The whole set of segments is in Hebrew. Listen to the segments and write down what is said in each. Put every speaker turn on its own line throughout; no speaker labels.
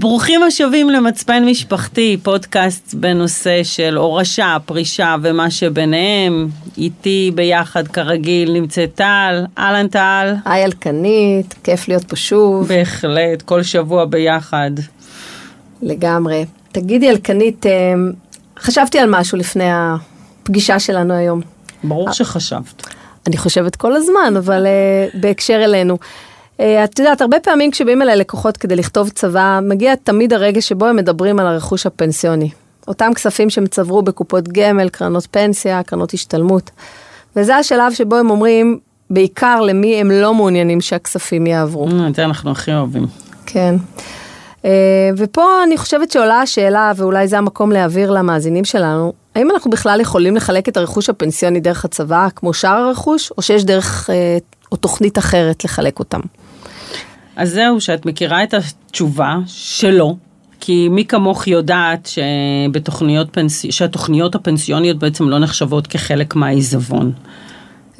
ברוכים השבים למצפן משפחתי, פודקאסט בנושא של הורשה, פרישה ומה שביניהם. איתי ביחד כרגיל נמצאת טל, אהלן טל.
היי אלקנית, כיף להיות פה שוב.
בהחלט, כל שבוע ביחד.
לגמרי. תגידי אלקנית, אה, חשבתי על משהו לפני הפגישה שלנו היום.
ברור שחשבת.
אני חושבת כל הזמן, אבל uh, בהקשר אלינו. Uh, את יודעת, הרבה פעמים כשבאים אליי לקוחות כדי לכתוב צבא, מגיע תמיד הרגע שבו הם מדברים על הרכוש הפנסיוני. אותם כספים שהם צברו בקופות גמל, קרנות פנסיה, קרנות השתלמות. וזה השלב שבו הם אומרים, בעיקר למי הם לא מעוניינים שהכספים יעברו.
Mm, את זה אנחנו הכי אוהבים.
כן. Uh, ופה אני חושבת שעולה השאלה, ואולי זה המקום להעביר למאזינים שלנו, האם אנחנו בכלל יכולים לחלק את הרכוש הפנסיוני דרך הצבא כמו שאר הרכוש, או שיש דרך אה, או תוכנית אחרת לחלק אותם?
אז זהו, שאת מכירה את התשובה שלא, כי מי כמוך יודעת שבתוכניות פנס... שהתוכניות הפנסיוניות בעצם לא נחשבות כחלק מהעיזבון.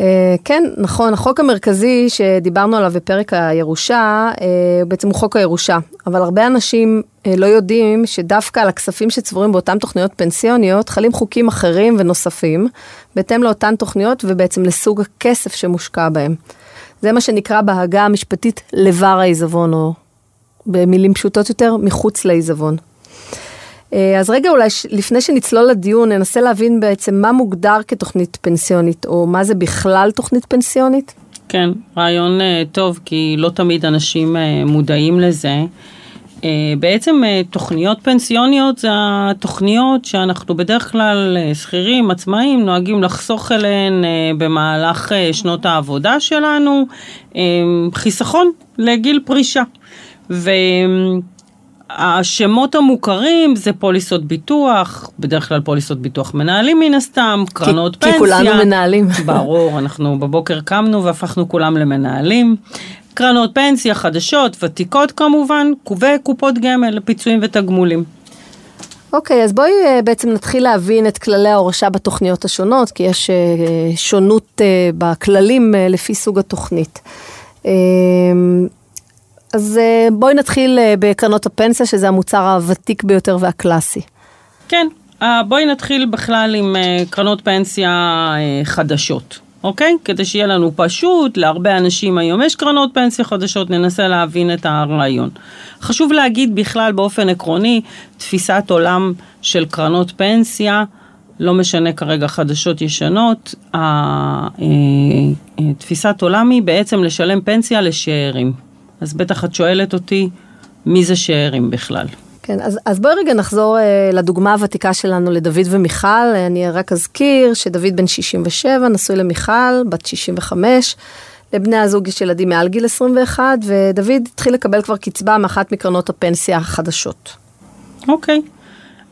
אה, כן, נכון, החוק המרכזי שדיברנו עליו בפרק הירושה, אה, בעצם הוא חוק הירושה, אבל הרבה אנשים אה, לא יודעים שדווקא על הכספים שצבורים באותן תוכניות פנסיוניות חלים חוקים אחרים ונוספים, בהתאם לאותן תוכניות ובעצם לסוג הכסף שמושקע בהם. זה מה שנקרא בהגה המשפטית לבר העיזבון, או במילים פשוטות יותר, מחוץ לעיזבון. אה, אז רגע, אולי לפני שנצלול לדיון, ננסה להבין בעצם מה מוגדר כתוכנית פנסיונית, או מה זה בכלל תוכנית פנסיונית?
כן, רעיון אה, טוב, כי לא תמיד אנשים אה, מודעים לזה. בעצם תוכניות פנסיוניות זה התוכניות שאנחנו בדרך כלל שכירים, עצמאים, נוהגים לחסוך אליהן במהלך שנות העבודה שלנו, חיסכון לגיל פרישה. ו... השמות המוכרים זה פוליסות ביטוח, בדרך כלל פוליסות ביטוח מנהלים מן הסתם, קרנות
כי,
פנסיה.
כי כולנו מנהלים.
ברור, אנחנו בבוקר קמנו והפכנו כולם למנהלים. קרנות פנסיה חדשות, ותיקות כמובן, וקופות גמל לפיצויים ותגמולים.
אוקיי, okay, אז בואי uh, בעצם נתחיל להבין את כללי ההורשה בתוכניות השונות, כי יש uh, שונות uh, בכללים uh, לפי סוג התוכנית. Uh, אז אה, בואי נתחיל אה, בקרנות הפנסיה, שזה המוצר הוותיק ביותר והקלאסי.
כן, אה, בואי נתחיל בכלל עם קרנות פנסיה חדשות, אוקיי? כדי שיהיה לנו פשוט, להרבה אנשים היום יש קרנות פנסיה חדשות, ננסה להבין את הרעיון. חשוב להגיד בכלל באופן עקרוני, תפיסת עולם של קרנות פנסיה, לא משנה כרגע חדשות ישנות, תפיסת עולם היא בעצם לשלם פנסיה לשאירים. אז בטח את שואלת אותי, מי זה שאירים בכלל?
כן, אז, אז בואי רגע נחזור uh, לדוגמה הוותיקה שלנו לדוד ומיכל. אני רק אזכיר שדוד בן 67, נשוי למיכל, בת 65. לבני הזוג יש ילדים מעל גיל 21, ודוד התחיל לקבל כבר קצבה מאחת מקרנות הפנסיה החדשות.
אוקיי,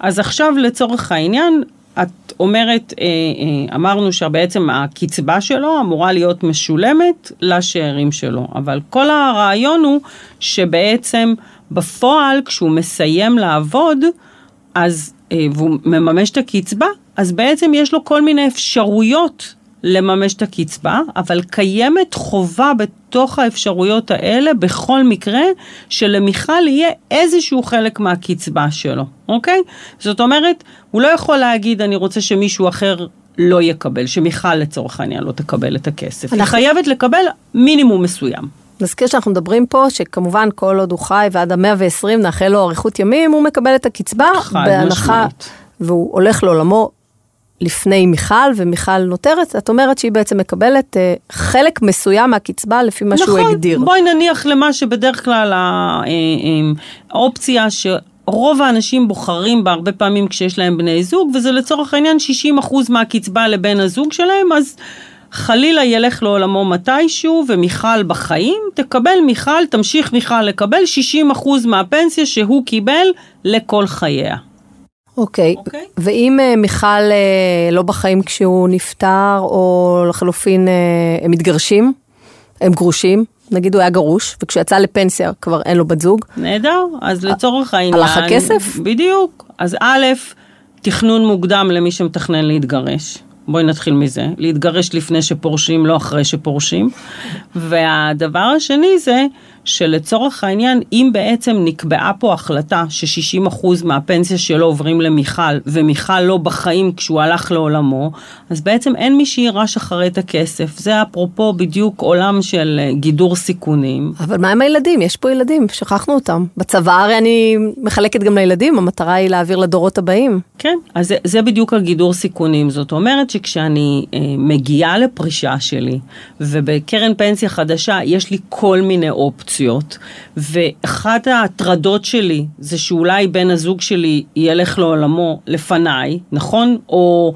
אז עכשיו לצורך העניין, את אומרת, אה, אה, אמרנו שבעצם הקצבה שלו אמורה להיות משולמת לשאירים שלו, אבל כל הרעיון הוא שבעצם בפועל כשהוא מסיים לעבוד, אז, אה, והוא מממש את הקצבה, אז בעצם יש לו כל מיני אפשרויות לממש את הקצבה, אבל קיימת חובה בתוך האפשרויות האלה בכל מקרה שלמיכל יהיה איזשהו חלק מהקצבה שלו, אוקיי? זאת אומרת, הוא לא יכול להגיד אני רוצה שמישהו אחר לא יקבל, שמיכל לצורך העניין לא תקבל את הכסף. אנחנו... היא חייבת לקבל מינימום מסוים.
נזכיר שאנחנו מדברים פה שכמובן כל עוד הוא חי ועד המאה ועשרים נאחל לו אריכות ימים, הוא מקבל את הקצבה בהנחה, והוא הולך לעולמו לפני מיכל ומיכל נותרת, את אומרת שהיא בעצם מקבלת אה, חלק מסוים מהקצבה לפי מה נכון, שהוא הגדיר.
נכון, בואי נניח למה שבדרך כלל אה, אה, האופציה שרוב האנשים בוחרים בה הרבה פעמים כשיש להם בני זוג, וזה לצורך העניין 60% מהקצבה לבן הזוג שלהם, אז חלילה ילך לעולמו מתישהו ומיכל בחיים, תקבל מיכל, תמשיך מיכל לקבל 60% מהפנסיה שהוא קיבל לכל חייה.
אוקיי, okay. אוקיי. okay. ואם uh, מיכל uh, לא בחיים כשהוא נפטר, או לחלופין uh, הם מתגרשים, הם גרושים, נגיד הוא היה גרוש, וכשהוא יצא לפנסיה כבר אין לו בת זוג.
נהדר, אז לצורך העניין...
הלך הכסף?
בדיוק. אז א', תכנון מוקדם למי שמתכנן להתגרש. בואי נתחיל מזה, להתגרש לפני שפורשים, לא אחרי שפורשים. והדבר השני זה שלצורך העניין, אם בעצם נקבעה פה החלטה ש-60% מהפנסיה שלו עוברים למיכל, ומיכל לא בחיים כשהוא הלך לעולמו, אז בעצם אין מי שירש אחרי את הכסף. זה אפרופו בדיוק עולם של אה, גידור סיכונים.
אבל מה עם הילדים? יש פה ילדים, שכחנו אותם. בצבא הרי אני מחלקת גם לילדים, המטרה היא להעביר לדורות הבאים.
כן, אז זה, זה בדיוק הגידור סיכונים. זאת אומרת שכשאני אה, מגיעה לפרישה שלי, ובקרן פנסיה חדשה יש לי כל מיני אופציות, ואחת ההטרדות שלי זה שאולי בן הזוג שלי ילך לעולמו לפניי, נכון? או...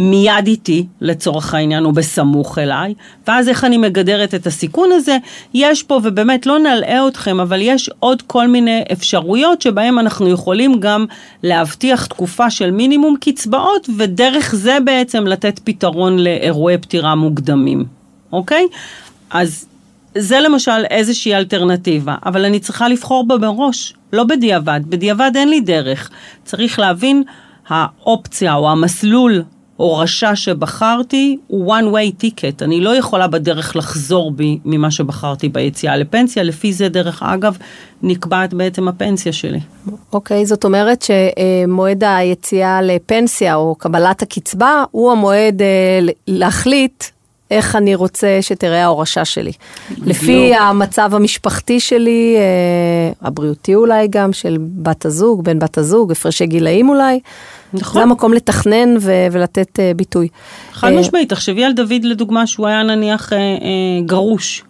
מיד איתי, לצורך העניין, או בסמוך אליי, ואז איך אני מגדרת את הסיכון הזה? יש פה, ובאמת לא נלאה אתכם, אבל יש עוד כל מיני אפשרויות שבהם אנחנו יכולים גם להבטיח תקופה של מינימום קצבאות, ודרך זה בעצם לתת פתרון לאירועי פטירה מוקדמים, אוקיי? אז זה למשל איזושהי אלטרנטיבה, אבל אני צריכה לבחור בה מראש, לא בדיעבד, בדיעבד אין לי דרך. צריך להבין האופציה או המסלול או רשע שבחרתי הוא one way ticket, אני לא יכולה בדרך לחזור בי ממה שבחרתי ביציאה לפנסיה, לפי זה דרך אגב נקבעת בעצם הפנסיה שלי.
אוקיי, okay, זאת אומרת שמועד היציאה לפנסיה או קבלת הקצבה הוא המועד אה, להחליט איך אני רוצה שתראה ההורשה שלי. בדיוק. לפי המצב המשפחתי שלי, אה, הבריאותי אולי גם, של בת הזוג, בן בת הזוג, הפרשי גילאים אולי. נכון. זה המקום לתכנן ו- ולתת uh, ביטוי.
חד uh, משמעית, תחשבי על דוד לדוגמה שהוא היה נניח uh, uh, גרוש,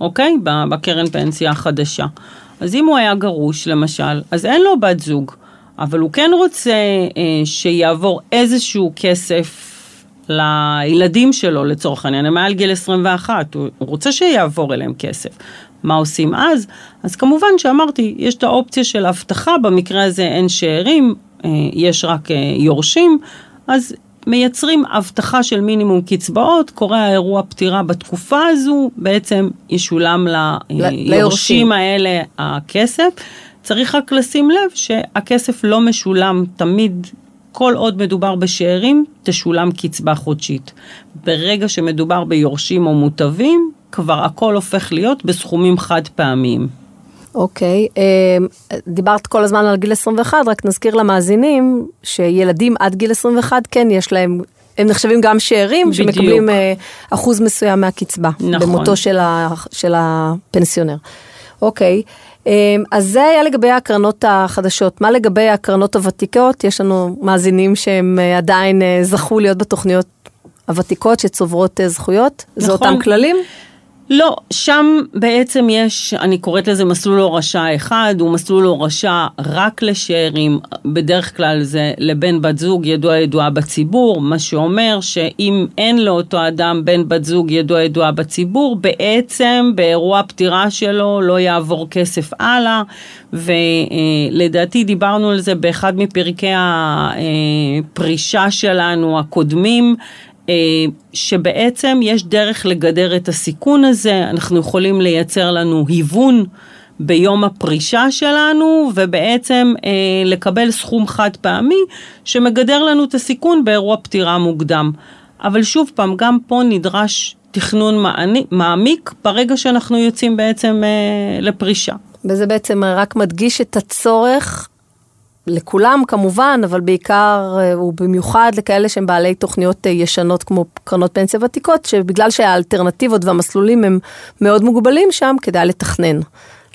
אוקיי? בקרן פנסיה החדשה. אז אם הוא היה גרוש למשל, אז אין לו בת זוג, אבל הוא כן רוצה uh, שיעבור איזשהו כסף לילדים שלו לצורך העניין, הם מעל גיל 21, הוא רוצה שיעבור אליהם כסף. מה עושים אז? אז כמובן שאמרתי, יש את האופציה של הבטחה, במקרה הזה אין שאירים, אה, יש רק אה, יורשים, אז מייצרים הבטחה של מינימום קצבאות, קורה האירוע פטירה בתקופה הזו, בעצם ישולם ליורשים האלה הכסף. צריך רק לשים לב שהכסף לא משולם תמיד, כל עוד מדובר בשאירים, תשולם קצבה חודשית. ברגע שמדובר ביורשים או מוטבים, כבר הכל הופך להיות בסכומים חד פעמיים.
אוקיי, okay, אמ, דיברת כל הזמן על גיל 21, רק נזכיר למאזינים שילדים עד גיל 21 כן יש להם, הם נחשבים גם שאירים שמקבלים אה, אחוז מסוים מהקצבה, נכון. במותו של, ה, של הפנסיונר. אוקיי, okay. אמ, אז זה היה לגבי הקרנות החדשות. מה לגבי הקרנות הוותיקות? יש לנו מאזינים שהם אה, עדיין אה, זכו להיות בתוכניות הוותיקות שצוברות זכויות. נכון. זה אותם כללים?
לא, שם בעצם יש, אני קוראת לזה מסלול הורשה אחד, הוא מסלול הורשה רק לשאירים, בדרך כלל זה לבן בת זוג ידוע ידועה בציבור, מה שאומר שאם אין לאותו אדם בן בת זוג ידוע ידועה בציבור, בעצם באירוע פטירה שלו לא יעבור כסף הלאה, ולדעתי דיברנו על זה באחד מפרקי הפרישה שלנו הקודמים. אה, שבעצם יש דרך לגדר את הסיכון הזה, אנחנו יכולים לייצר לנו היוון ביום הפרישה שלנו, ובעצם אה, לקבל סכום חד פעמי שמגדר לנו את הסיכון באירוע פטירה מוקדם. אבל שוב פעם, גם פה נדרש תכנון מעמיק ברגע שאנחנו יוצאים בעצם אה, לפרישה.
וזה בעצם רק מדגיש את הצורך לכולם כמובן, אבל בעיקר אה, ובמיוחד לכאלה שהם בעלי תוכניות אה, ישנות כמו קרנות פנסיה ותיקות, שבגלל שהאלטרנטיבות והמסלולים הם מאוד מוגבלים שם, כדאי לתכנן.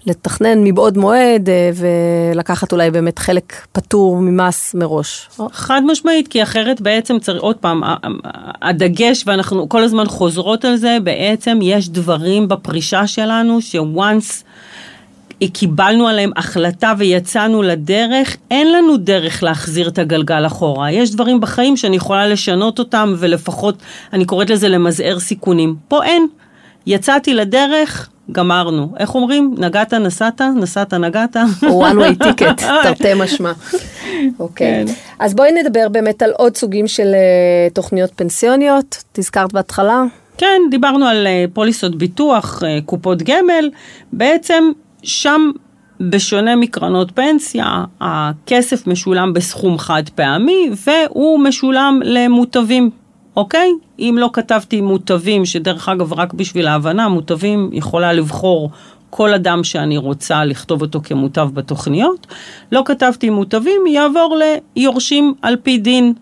לתכנן מבעוד מועד אה, ולקחת אולי באמת חלק פטור ממס מראש.
חד משמעית, כי אחרת בעצם צריך, עוד פעם, הדגש, ואנחנו כל הזמן חוזרות על זה, בעצם יש דברים בפרישה שלנו ש-once קיבלנו עליהם החלטה ויצאנו לדרך, אין לנו דרך להחזיר את הגלגל אחורה. יש דברים בחיים שאני יכולה לשנות אותם ולפחות, אני קוראת לזה למזער סיכונים. פה אין. יצאתי לדרך, גמרנו. איך אומרים? נגעת, נסעת, נסעת, נגעת.
one way ticket, תרתי משמע. אוקיי. כן. אז בואי נדבר באמת על עוד סוגים של uh, תוכניות פנסיוניות. תזכרת בהתחלה?
כן, דיברנו על uh, פוליסות ביטוח, uh, קופות גמל. בעצם שם, בשונה מקרנות פנסיה, הכסף משולם בסכום חד פעמי והוא משולם למוטבים, אוקיי? אם לא כתבתי מוטבים, שדרך אגב רק בשביל ההבנה, מוטבים יכולה לבחור כל אדם שאני רוצה לכתוב אותו כמוטב בתוכניות. לא כתבתי מוטבים, יעבור ליורשים על פי דין.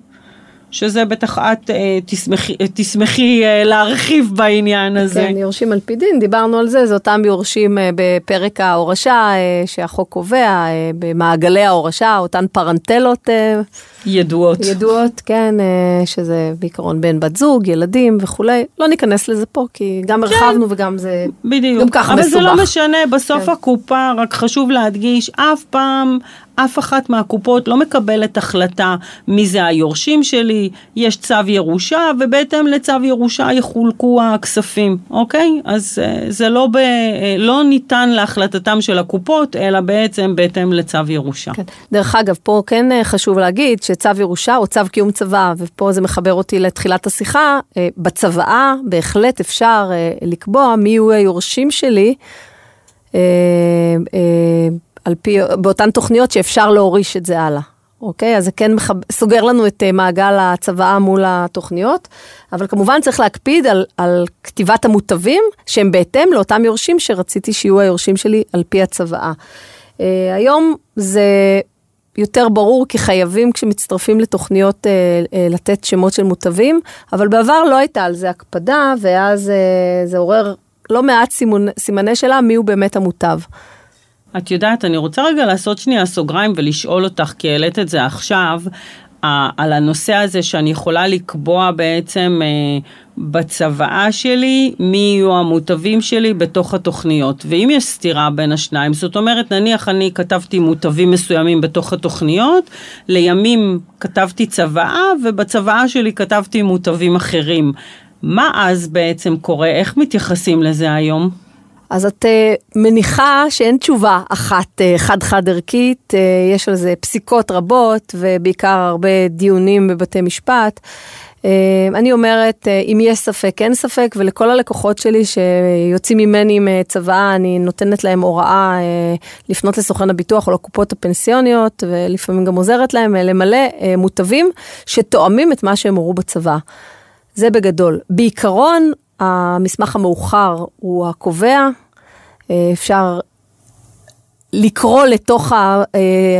שזה בטח את אה, תשמחי, אה, תשמחי אה, להרחיב בעניין הזה.
כן, יורשים על פי דין, דיברנו על זה, זה אותם יורשים אה, בפרק ההורשה אה, שהחוק קובע, אה, במעגלי ההורשה, אותן פרנטלות. אה,
ידועות.
ידועות, כן, אה, שזה בעיקרון בן בת זוג, ילדים וכולי. לא ניכנס לזה פה, כי גם
כן.
הרחבנו וגם זה
בדיוק.
גם ככה
אבל
מסובך.
זה לא משנה, בסוף
כן.
הקופה, רק חשוב להדגיש, אף פעם, אף אחת מהקופות לא מקבלת החלטה מי זה היורשים שלי, יש צו ירושה, ובהתאם לצו ירושה יחולקו הכספים, אוקיי? אז אה, זה לא, ב, אה, לא ניתן להחלטתם של הקופות, אלא בעצם בהתאם לצו ירושה.
כן. דרך אגב, פה כן אה, חשוב להגיד שצו ירושה או צו קיום צוואה, ופה זה מחבר אותי לתחילת השיחה, אה, בצוואה בהחלט אפשר לקבוע מי יהיו היורשים שלי, על פי, באותן תוכניות שאפשר להוריש את זה הלאה. אוקיי? אז זה כן מחב... סוגר לנו את אה, מעגל הצוואה מול התוכניות, אבל כמובן צריך להקפיד על, על כתיבת המוטבים, שהם בהתאם לאותם יורשים שרציתי שיהיו היורשים שלי על פי הצוואה. Uh, היום זה יותר ברור כי חייבים כשמצטרפים לתוכניות uh, uh, לתת שמות של מוטבים, אבל בעבר לא הייתה על זה הקפדה, ואז uh, זה עורר לא מעט סימון, סימני שאלה מיהו באמת המוטב.
את יודעת, אני רוצה רגע לעשות שנייה סוגריים ולשאול אותך, כי העלית את זה עכשיו, על הנושא הזה שאני יכולה לקבוע בעצם אה, בצוואה שלי מי יהיו המוטבים שלי בתוך התוכניות. ואם יש סתירה בין השניים, זאת אומרת, נניח אני כתבתי מוטבים מסוימים בתוך התוכניות, לימים כתבתי צוואה, ובצוואה שלי כתבתי מוטבים אחרים. מה אז בעצם קורה? איך מתייחסים לזה היום?
אז את uh, מניחה שאין תשובה אחת uh, חד-חד ערכית, uh, יש על זה פסיקות רבות ובעיקר הרבה דיונים בבתי משפט. אני אומרת, אם יש ספק, אין ספק, ולכל הלקוחות שלי שיוצאים ממני עם צוואה, אני נותנת להם הוראה לפנות לסוכן הביטוח או לקופות הפנסיוניות, ולפעמים גם עוזרת להם למלא מוטבים שתואמים את מה שהם הורו בצבא. זה בגדול. בעיקרון, המסמך המאוחר הוא הקובע, אפשר לקרוא לתוך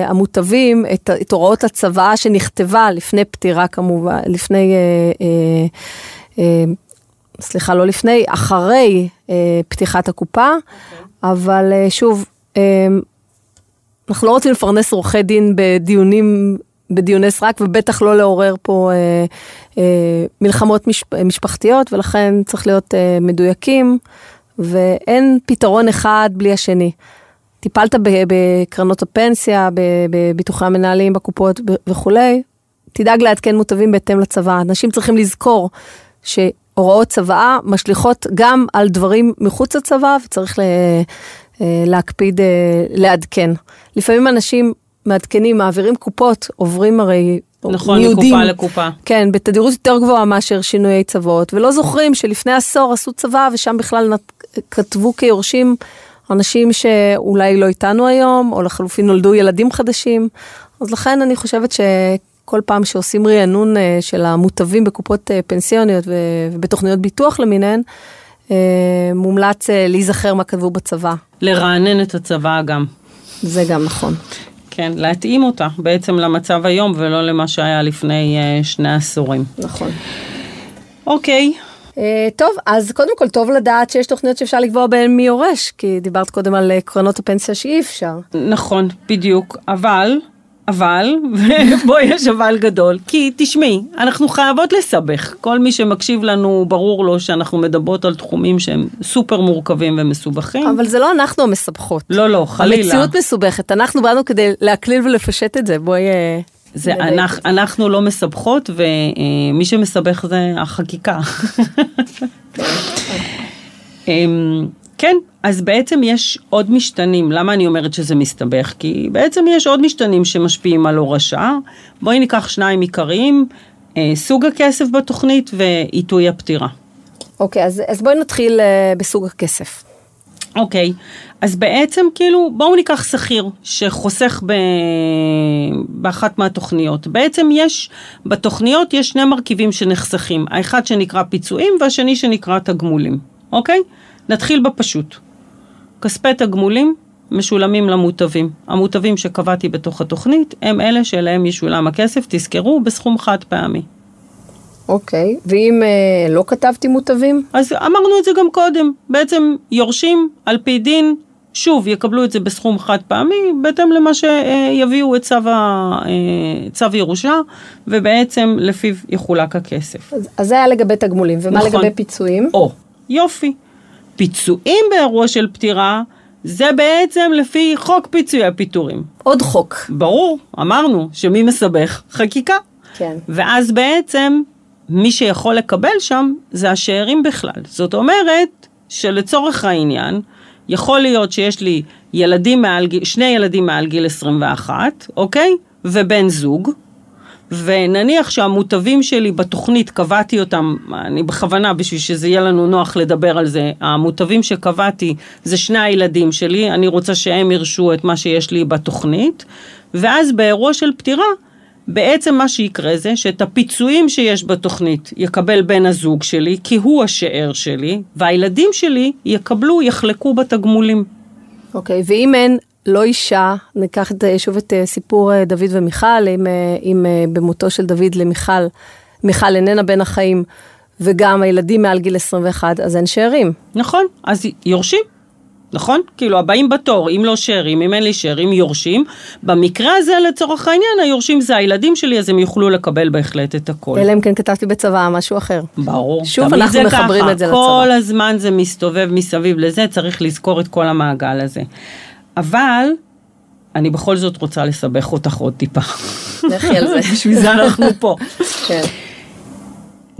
המוטבים את, את הוראות הצוואה שנכתבה לפני פטירה כמובן, לפני, סליחה, לא לפני, אחרי פתיחת הקופה, okay. אבל שוב, אנחנו לא רוצים לפרנס עורכי דין בדיונים בדיוני סרק, ובטח לא לעורר פה אה, אה, מלחמות מש, משפחתיות, ולכן צריך להיות אה, מדויקים, ואין פתרון אחד בלי השני. טיפלת בקרנות הפנסיה, בביטוחי המנהלים, בקופות וכולי, תדאג לעדכן מוטבים בהתאם לצבא. אנשים צריכים לזכור שהוראות צוואה משליכות גם על דברים מחוץ לצבא, וצריך להקפיד לעדכן. לפעמים אנשים מעדכנים, מעבירים קופות, עוברים הרי
נכון, ניודים, מקופה לקופה.
כן, בתדירות יותר גבוהה מאשר שינויי צוואות, ולא זוכרים שלפני עשור עשו צבא ושם בכלל כתבו כיורשים אנשים שאולי לא איתנו היום, או לחלופין נולדו ילדים חדשים, אז לכן אני חושבת שכל פעם שעושים רענון של המוטבים בקופות פנסיוניות ובתוכניות ביטוח למיניהן, מומלץ להיזכר מה כתבו בצבא.
לרענן את הצבא גם.
זה גם נכון.
כן, להתאים אותה בעצם למצב היום ולא למה שהיה לפני שני עשורים.
נכון.
אוקיי.
Uh, טוב, אז קודם כל טוב לדעת שיש תוכניות שאפשר לקבוע בהן מי יורש, כי דיברת קודם על קרנות הפנסיה שאי אפשר.
נכון, בדיוק, אבל אבל, ופה יש אבל גדול, כי תשמעי, אנחנו חייבות לסבך. כל מי שמקשיב לנו, ברור לו שאנחנו מדברות על תחומים שהם סופר מורכבים ומסובכים.
אבל זה לא אנחנו המסבכות.
לא, לא, חלילה.
המציאות מסובכת, אנחנו באנו כדי להקליל ולפשט את זה, בואי...
זה אנחנו, אנחנו לא מסבכות, ומי שמסבך זה החקיקה. כן, אז בעצם יש עוד משתנים, למה אני אומרת שזה מסתבך? כי בעצם יש עוד משתנים שמשפיעים על הורשה. בואי ניקח שניים עיקריים, אה, סוג הכסף בתוכנית ועיתוי הפטירה.
אוקיי, אז, אז בואי נתחיל אה, בסוג הכסף.
אוקיי, אז בעצם כאילו בואו ניקח שכיר שחוסך ב... באחת מהתוכניות. בעצם יש, בתוכניות יש שני מרכיבים שנחסכים, האחד שנקרא פיצויים והשני שנקרא תגמולים, אוקיי? נתחיל בפשוט. כספי תגמולים משולמים למוטבים. המוטבים שקבעתי בתוך התוכנית הם אלה שאליהם ישולם הכסף, תזכרו, בסכום חד פעמי.
אוקיי, ואם אה, לא כתבתי מוטבים?
אז אמרנו את זה גם קודם, בעצם יורשים על פי דין, שוב, יקבלו את זה בסכום חד פעמי, בהתאם למה שיביאו את צו, ה, אה, צו ירושה, ובעצם לפיו יחולק הכסף.
אז, אז זה היה לגבי תגמולים, ומה
נכון.
לגבי פיצויים?
או, יופי. פיצויים באירוע של פטירה, זה בעצם לפי חוק פיצויי הפיטורים.
עוד חוק.
ברור, אמרנו שמי מסבך? חקיקה.
כן.
ואז בעצם מי שיכול לקבל שם זה השאירים בכלל. זאת אומרת שלצורך העניין, יכול להיות שיש לי ילדים מעל, שני ילדים מעל גיל 21, אוקיי? ובן זוג, ונניח שהמוטבים שלי בתוכנית, קבעתי אותם, אני בכוונה, בשביל שזה יהיה לנו נוח לדבר על זה, המוטבים שקבעתי זה שני הילדים שלי, אני רוצה שהם ירשו את מה שיש לי בתוכנית, ואז באירוע של פטירה, בעצם מה שיקרה זה שאת הפיצויים שיש בתוכנית יקבל בן הזוג שלי, כי הוא השאר שלי, והילדים שלי יקבלו, יחלקו בתגמולים.
אוקיי, ואם אין לא אישה, ניקח את, שוב את אה, סיפור אה, דוד ומיכל, אם, אה, אם במותו של דוד למיכל, מיכל איננה בין החיים, וגם הילדים מעל גיל 21, אז אין שאירים.
נכון, אז יורשים. נכון? כאילו הבאים בתור, אם לא שאירים, אם אין לי שאירים, יורשים. במקרה הזה לצורך העניין, היורשים זה הילדים שלי, אז הם יוכלו לקבל בהחלט את הכל.
אלא אם כן כתבתי בצבא משהו אחר.
ברור.
שוב אנחנו מחברים
ככה.
את זה לצבא.
כל הזמן זה מסתובב מסביב לזה, צריך לזכור את כל המעגל הזה. אבל, אני בכל זאת רוצה לסבך אותך עוד טיפה.
לכי על זה.
בשביל זה אנחנו פה.
כן.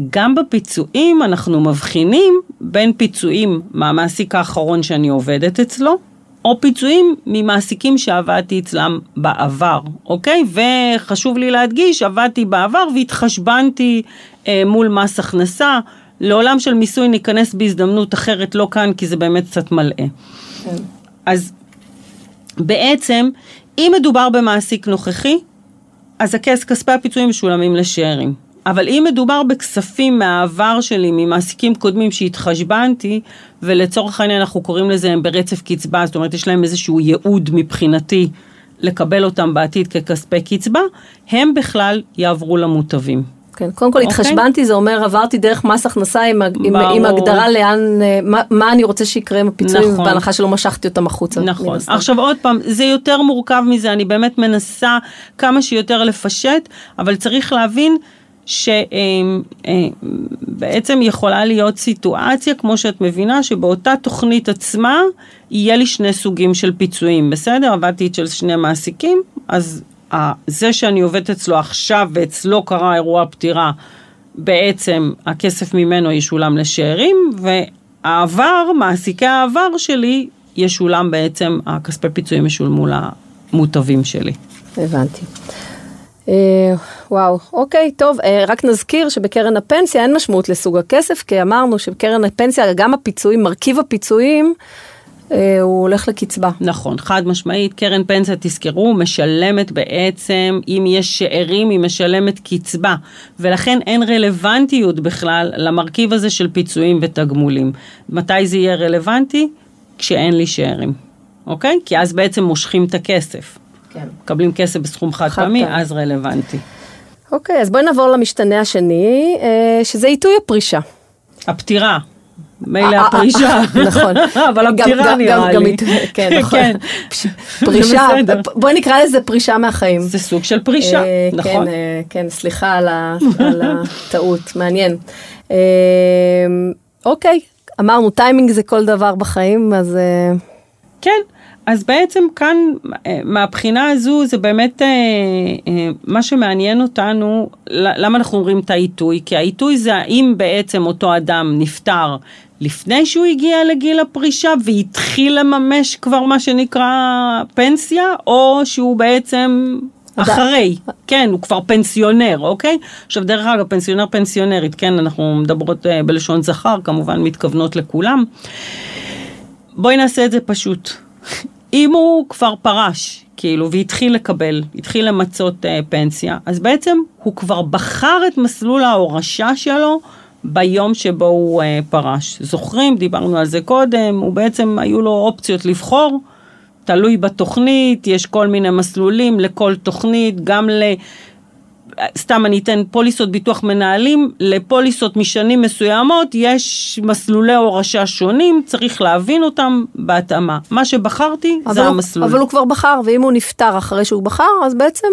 גם בפיצויים אנחנו מבחינים בין פיצויים מהמעסיק האחרון שאני עובדת אצלו, או פיצויים ממעסיקים שעבדתי אצלם בעבר, אוקיי? וחשוב לי להדגיש, עבדתי בעבר והתחשבנתי אה, מול מס הכנסה. לעולם של מיסוי ניכנס בהזדמנות אחרת, לא כאן, כי זה באמת קצת מלאה.
כן.
אז בעצם, אם מדובר במעסיק נוכחי, אז הכס, כספי הפיצויים משולמים לשאירים. אבל אם מדובר בכספים מהעבר שלי, ממעסיקים קודמים שהתחשבנתי, ולצורך העניין אנחנו קוראים לזה הם ברצף קצבה, זאת אומרת יש להם איזשהו ייעוד מבחינתי לקבל אותם בעתיד ככספי קצבה, הם בכלל יעברו למוטבים.
כן, קודם כל
אוקיי.
התחשבנתי, זה אומר עברתי דרך מס הכנסה עם, עם. עם הגדרה לאן, אה, מה, מה אני רוצה שיקרה עם הפיצויים,
נכון.
בהנחה שלא משכתי אותם החוצה.
נכון. עכשיו עוד פעם, זה יותר מורכב מזה, אני באמת מנסה כמה שיותר לפשט, אבל צריך להבין שבעצם יכולה להיות סיטואציה, כמו שאת מבינה, שבאותה תוכנית עצמה יהיה לי שני סוגים של פיצויים, בסדר? עבדתי אצל שני מעסיקים, אז ה- זה שאני עובדת אצלו עכשיו ואצלו קרה אירוע פטירה, בעצם הכסף ממנו ישולם לשאירים, והעבר, מעסיקי העבר שלי, ישולם בעצם, הכספי פיצויים ישולמו למוטבים שלי.
הבנתי. אה, וואו, אוקיי, טוב, אה, רק נזכיר שבקרן הפנסיה אין משמעות לסוג הכסף, כי אמרנו שבקרן הפנסיה, גם הפיצויים, מרכיב הפיצויים, אה, הוא הולך לקצבה.
נכון, חד משמעית, קרן פנסיה, תזכרו, משלמת בעצם, אם יש שאירים, היא משלמת קצבה, ולכן אין רלוונטיות בכלל למרכיב הזה של פיצויים ותגמולים. מתי זה יהיה רלוונטי? כשאין לי שאירים, אוקיי? כי אז בעצם מושכים את הכסף.
כן.
מקבלים כסף בסכום חד פעמי. אז רלוונטי.
אוקיי, אז בואי נעבור למשתנה השני, אה, שזה עיתוי הפרישה.
הפטירה, מילא הפרישה.
נכון.
אבל הפטירה נראה לי.
כן, נכון. פרישה. בואי נקרא לזה פרישה מהחיים.
זה סוג של פרישה,
אה,
נכון?
כן, אה, כן, סליחה על הטעות, מעניין. אוקיי, אמרנו טיימינג זה כל דבר בחיים, אז
כן, אז בעצם כאן, אה, מהבחינה הזו, זה באמת אה, אה, מה שמעניין אותנו, למה אנחנו אומרים את העיתוי? כי העיתוי זה האם בעצם אותו אדם נפטר לפני שהוא הגיע לגיל הפרישה והתחיל לממש כבר מה שנקרא פנסיה, או שהוא בעצם... אחרי, כן, הוא כבר פנסיונר, אוקיי? עכשיו, דרך אגב, פנסיונר, פנסיונרית, כן, אנחנו מדברות אה, בלשון זכר, כמובן מתכוונות לכולם. בואי נעשה את זה פשוט. אם הוא כבר פרש, כאילו, והתחיל לקבל, התחיל למצות אה, פנסיה, אז בעצם הוא כבר בחר את מסלול ההורשה שלו ביום שבו הוא אה, פרש. זוכרים? דיברנו על זה קודם, הוא בעצם, היו לו אופציות לבחור, תלוי בתוכנית, יש כל מיני מסלולים לכל תוכנית, גם. סתם אני אתן פוליסות ביטוח מנהלים, לפוליסות משנים מסוימות יש מסלולי הורשה שונים, צריך להבין אותם בהתאמה. מה שבחרתי זה
הוא,
המסלול.
אבל הוא כבר בחר, ואם הוא נפטר אחרי שהוא בחר, אז בעצם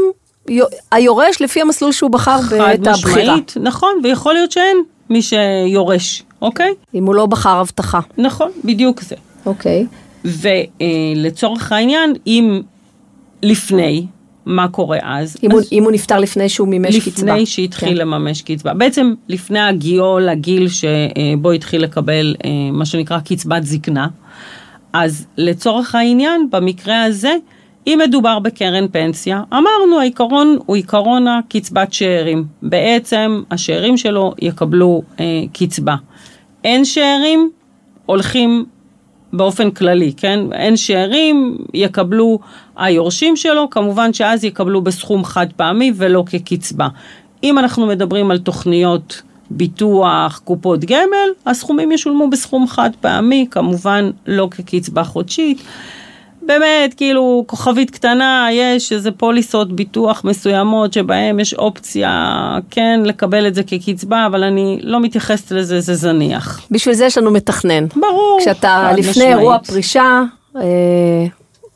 היורש לפי המסלול שהוא בחר בעת הבחירה. חד משמעית,
נכון, ויכול להיות שאין מי שיורש, אוקיי?
אם הוא לא בחר הבטחה.
נכון, בדיוק זה.
אוקיי.
ולצורך העניין, אם לפני, מה קורה אז?
אם, אז הוא, אם הוא נפטר לפני שהוא מימש
לפני
קצבה.
לפני שהתחיל כן. לממש קצבה. בעצם לפני הגיעו לגיל שבו התחיל לקבל אה, מה שנקרא קצבת זקנה. אז לצורך העניין, במקרה הזה, אם מדובר בקרן פנסיה, אמרנו העיקרון הוא עיקרון הקצבת שאירים. בעצם השאירים שלו יקבלו אה, קצבה. אין שאירים, הולכים באופן כללי, כן? אין שאירים, יקבלו היורשים שלו, כמובן שאז יקבלו בסכום חד פעמי ולא כקצבה. אם אנחנו מדברים על תוכניות ביטוח, קופות גמל, הסכומים ישולמו בסכום חד פעמי, כמובן לא כקצבה חודשית. באמת, כאילו, כוכבית קטנה, יש איזה פוליסות ביטוח מסוימות שבהם יש אופציה, כן, לקבל את זה כקצבה, אבל אני לא מתייחסת לזה, זה זניח.
בשביל זה יש לנו מתכנן.
ברור.
כשאתה לפני משמעית. אירוע פרישה, אה,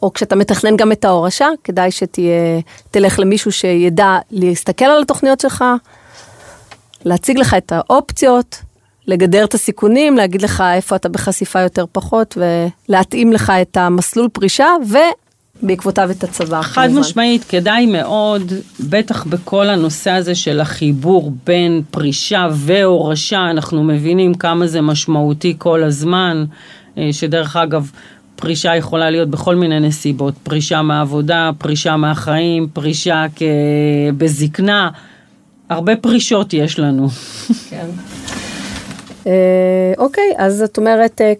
או כשאתה מתכנן גם את ההורשה, כדאי שתלך למישהו שידע להסתכל על התוכניות שלך, להציג לך את האופציות. לגדר את הסיכונים, להגיד לך איפה אתה בחשיפה יותר פחות, ולהתאים לך את המסלול פרישה, ובעקבותיו את הצבא.
חד כמובן. משמעית, כדאי מאוד, בטח בכל הנושא הזה של החיבור בין פרישה והורשה, אנחנו מבינים כמה זה משמעותי כל הזמן, אה, שדרך אגב, פרישה יכולה להיות בכל מיני נסיבות, פרישה מהעבודה, פרישה מהחיים, פרישה בזקנה, הרבה פרישות יש לנו. כן.
אה, אוקיי, אז את אומרת, אה,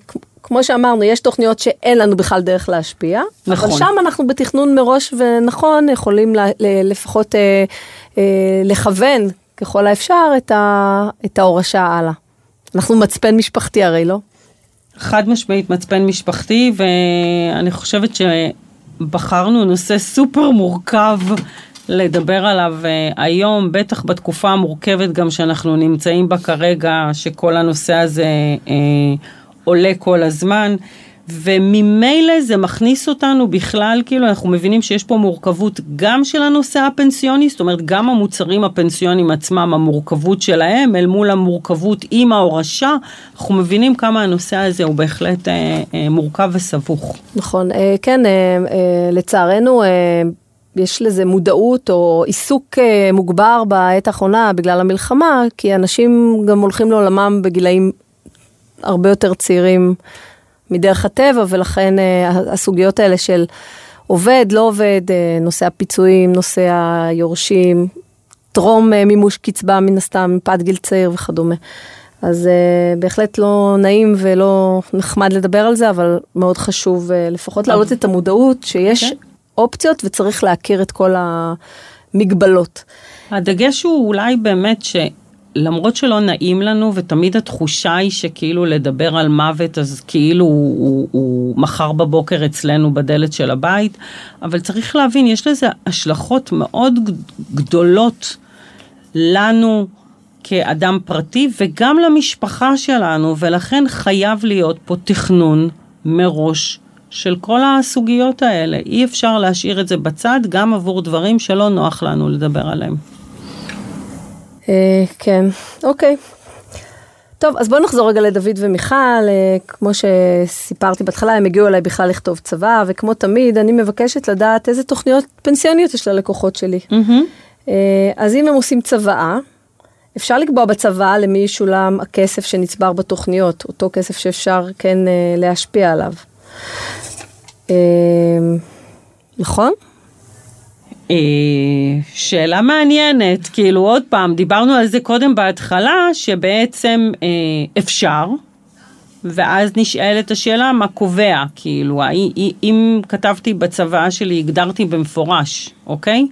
כמו שאמרנו, יש תוכניות שאין לנו בכלל דרך להשפיע. נכון. אבל שם אנחנו בתכנון מראש ונכון, יכולים לפחות אה, לכוון ככל האפשר את ההורשה הלאה. אנחנו מצפן משפחתי הרי, לא?
חד משמעית מצפן משפחתי, ואני חושבת שבחרנו נושא סופר מורכב לדבר עליו אה, היום, בטח בתקופה המורכבת גם שאנחנו נמצאים בה כרגע, שכל הנושא הזה אה, עולה כל הזמן. וממילא זה מכניס אותנו בכלל, כאילו אנחנו מבינים שיש פה מורכבות גם של הנושא הפנסיוני, זאת אומרת גם המוצרים הפנסיוניים עצמם, המורכבות שלהם אל מול המורכבות עם ההורשה, אנחנו מבינים כמה הנושא הזה הוא בהחלט אה, אה, מורכב וסבוך.
נכון, אה, כן, אה, אה, לצערנו אה, יש לזה מודעות או עיסוק אה, מוגבר בעת האחרונה בגלל המלחמה, כי אנשים גם הולכים לעולמם בגילאים הרבה יותר צעירים מדרך הטבע, ולכן אה, הסוגיות האלה של עובד, לא עובד, אה, נושא הפיצויים, נושא היורשים, טרום מימוש קצבה מן הסתם, מפאת גיל צעיר וכדומה. אז uh, בהחלט לא נעים ולא נחמד לדבר על זה, אבל מאוד חשוב uh, לפחות להעלות את המודעות שיש okay. אופציות וצריך להכיר את כל המגבלות.
הדגש הוא אולי באמת שלמרות שלא נעים לנו ותמיד התחושה היא שכאילו לדבר על מוות אז כאילו הוא, הוא, הוא מחר בבוקר אצלנו בדלת של הבית, אבל צריך להבין יש לזה השלכות מאוד גדולות לנו. כאדם פרטי וגם למשפחה שלנו, ולכן חייב להיות פה תכנון מראש של כל הסוגיות האלה. אי אפשר להשאיר את זה בצד גם עבור דברים שלא נוח לנו לדבר עליהם.
אה, כן, אוקיי. טוב, אז בואו נחזור רגע לדוד ומיכל, אה, כמו שסיפרתי בהתחלה, הם הגיעו אליי בכלל לכתוב צבא, וכמו תמיד, אני מבקשת לדעת איזה תוכניות פנסיוניות יש ללקוחות שלי. Mm-hmm. אז אם הם עושים צוואה, אפשר לקבוע בצבא למי ישולם הכסף שנצבר בתוכניות, אותו כסף שאפשר כן להשפיע עליו. אמ, נכון?
אה, שאלה מעניינת, כאילו עוד פעם, דיברנו על זה קודם בהתחלה, שבעצם אה, אפשר, ואז נשאלת השאלה מה קובע, כאילו, אם כתבתי בצוואה שלי, הגדרתי במפורש, אוקיי?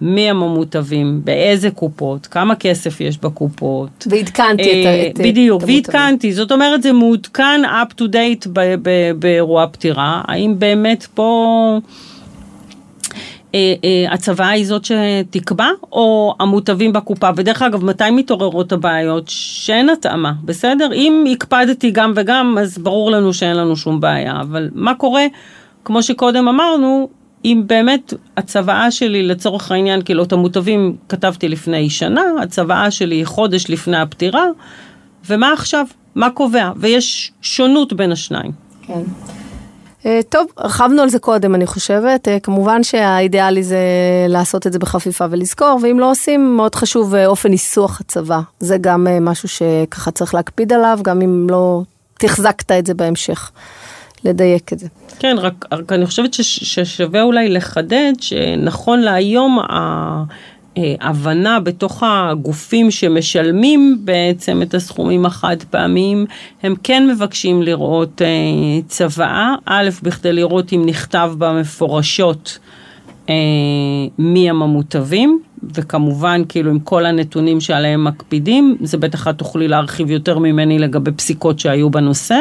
מי הם המוטבים, באיזה קופות, כמה כסף יש בקופות.
ועדכנתי
אה,
את, את
בדיוק,
את.
ועדכנתי, זאת אומרת זה מעודכן up to date ב- ב- באירוע פטירה, האם באמת פה אה, אה, הצוואה היא זאת שתקבע, או המוטבים בקופה, ודרך אגב, מתי מתעוררות הבעיות? שאין התאמה, בסדר? אם הקפדתי גם וגם, אז ברור לנו שאין לנו שום בעיה, אבל מה קורה, כמו שקודם אמרנו, אם באמת הצוואה שלי לצורך העניין, כאילו את המוטבים כתבתי לפני שנה, הצוואה שלי היא חודש לפני הפטירה, ומה עכשיו? מה קובע? ויש שונות בין השניים.
כן. אה, טוב, הרחבנו על זה קודם, אני חושבת. אה, כמובן שהאידיאלי זה לעשות את זה בחפיפה ולזכור, ואם לא עושים, מאוד חשוב אה, אופן ניסוח הצבא. זה גם משהו שככה צריך להקפיד עליו, גם אם לא תחזקת את זה בהמשך. לדייק את זה.
כן, רק, רק אני חושבת שש, ששווה אולי לחדד שנכון להיום ההבנה בתוך הגופים שמשלמים בעצם את הסכומים החד פעמיים, הם כן מבקשים לראות אה, צוואה, א', בכדי לראות אם נכתב בה מפורשות אה, מי הם המוטבים, וכמובן כאילו עם כל הנתונים שעליהם מקפידים, זה בטח את תוכלי להרחיב יותר ממני לגבי פסיקות שהיו בנושא.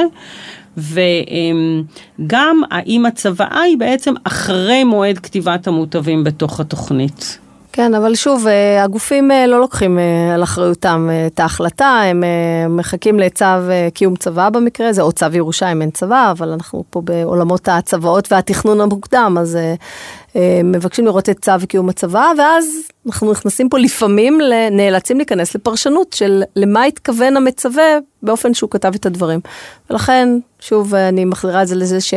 וגם האם הצוואה היא בעצם אחרי מועד כתיבת המוטבים בתוך התוכנית.
כן, אבל שוב, אה, הגופים אה, לא לוקחים אה, על אחריותם את ההחלטה, הם מחכים לצו קיום צבא במקרה הזה, או צו ירושה אם אין צבא, אבל אנחנו פה בעולמות הצוואות והתכנון המוקדם, אז מבקשים לראות את צו קיום הצבא, ואז אנחנו נכנסים פה לפעמים, נאלצים להיכנס לפרשנות של למה התכוון המצווה באופן שהוא כתב את הדברים. ולכן, שוב, אני מחזירה את זה לזה ש...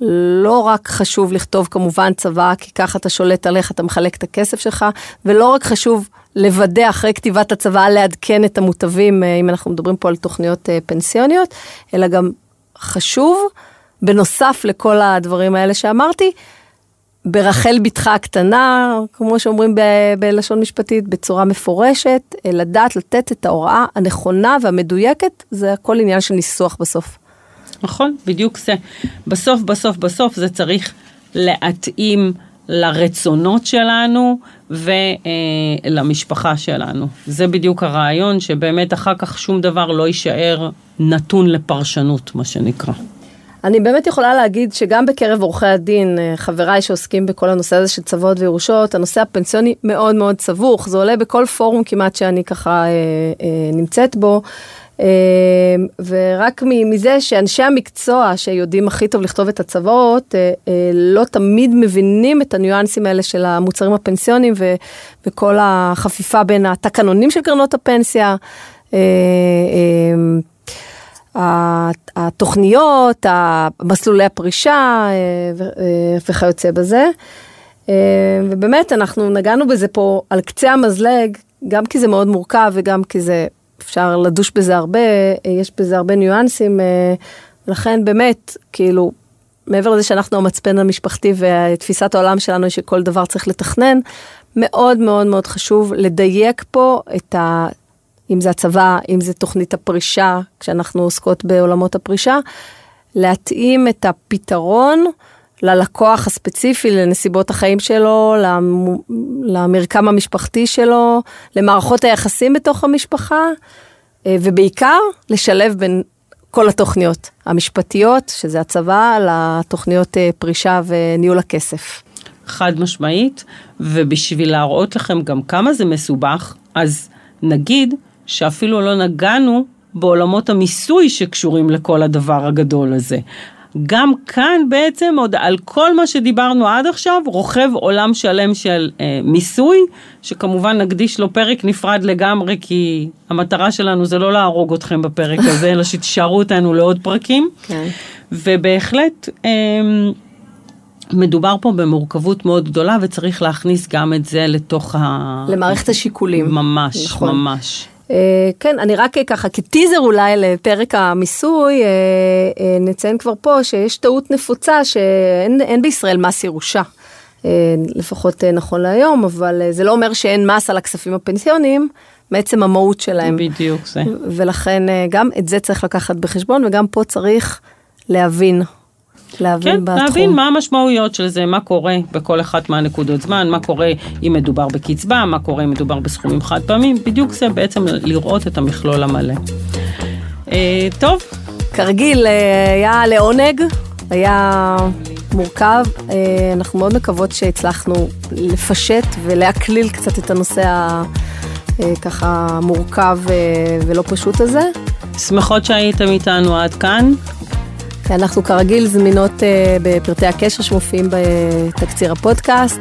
לא רק חשוב לכתוב כמובן צבא, כי ככה אתה שולט על איך אתה מחלק את הכסף שלך, ולא רק חשוב לוודא אחרי כתיבת הצבא לעדכן את המוטבים, אה, אם אנחנו מדברים פה על תוכניות אה, פנסיוניות, אלא גם חשוב, בנוסף לכל הדברים האלה שאמרתי, ברחל בתך הקטנה, כמו שאומרים ב- בלשון משפטית, בצורה מפורשת, אה, לדעת לתת את ההוראה הנכונה והמדויקת, זה הכל עניין של ניסוח בסוף.
נכון, בדיוק זה. בסוף, בסוף, בסוף זה צריך להתאים לרצונות שלנו ולמשפחה שלנו. זה בדיוק הרעיון, שבאמת אחר כך שום דבר לא יישאר נתון לפרשנות, מה שנקרא.
אני באמת יכולה להגיד שגם בקרב עורכי הדין, אה, חבריי שעוסקים בכל הנושא הזה של צוואות וירושות, הנושא הפנסיוני מאוד מאוד סבוך, זה עולה בכל פורום כמעט שאני ככה אה, אה, נמצאת בו. אמ, ורק מזה שאנשי המקצוע שיודעים הכי טוב לכתוב את הצוואות, אה, אה, לא תמיד מבינים את הניואנסים האלה של המוצרים הפנסיונים וכל החפיפה בין התקנונים של קרנות הפנסיה. אה, אמ, התוכניות, מסלולי הפרישה וכיוצא בזה. ובאמת אנחנו נגענו בזה פה על קצה המזלג, גם כי זה מאוד מורכב וגם כי זה אפשר לדוש בזה הרבה, אה, יש בזה הרבה ניואנסים, אה, לכן באמת, כאילו, מעבר לזה שאנחנו המצפן המשפחתי ותפיסת העולם שלנו היא שכל דבר צריך לתכנן, מאוד מאוד מאוד חשוב לדייק פה את ה... אם זה הצבא, אם זה תוכנית הפרישה, כשאנחנו עוסקות בעולמות הפרישה, להתאים את הפתרון ללקוח הספציפי, לנסיבות החיים שלו, למרקם המשפחתי שלו, למערכות היחסים בתוך המשפחה, אה, ובעיקר לשלב בין כל התוכניות המשפטיות, שזה הצבא, לתוכניות אה, פרישה וניהול הכסף.
חד משמעית, ובשביל להראות לכם גם כמה זה מסובך, אז נגיד שאפילו לא נגענו בעולמות המיסוי שקשורים לכל הדבר הגדול הזה. גם כאן בעצם עוד על כל מה שדיברנו עד עכשיו רוכב עולם שלם של אה, מיסוי, שכמובן נקדיש לו פרק נפרד לגמרי, כי המטרה שלנו זה לא להרוג אתכם בפרק הזה, אלא שתשארו אותנו לעוד פרקים. כן. ובהחלט אה, מדובר פה במורכבות מאוד גדולה וצריך להכניס גם את זה לתוך ה...
למערכת השיקולים.
ממש, נכון. ממש.
אה, כן, אני רק ככה כטיזר אולי לפרק המיסוי, אה, אה, נציין כבר פה שיש טעות נפוצה שאין בישראל מס ירושה. לפחות נכון להיום, אבל זה לא אומר שאין מס על הכספים הפנסיוניים, מעצם המהות שלהם.
בדיוק זה.
ולכן גם את זה צריך לקחת בחשבון, וגם פה צריך להבין להבין
כן,
בתחום.
להבין מה המשמעויות של זה, מה קורה בכל אחת מהנקודות זמן, מה קורה אם מדובר בקצבה, מה קורה אם מדובר בסכומים חד פעמים, בדיוק זה בעצם לראות את המכלול המלא. אה, טוב,
כרגיל, אה, היה לעונג, היה מורכב. אה, אנחנו מאוד מקוות שהצלחנו לפשט ולהקליל קצת את הנושא מורכב אה, ולא פשוט הזה.
שמחות שהייתם איתנו עד כאן.
אנחנו כרגיל זמינות אה, בפרטי הקשר שמופיעים בתקציר הפודקאסט,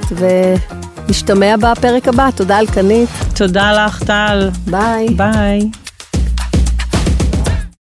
ונשתמע בפרק הבא. תודה אלקנית.
תודה לך, טל.
ביי.
ביי.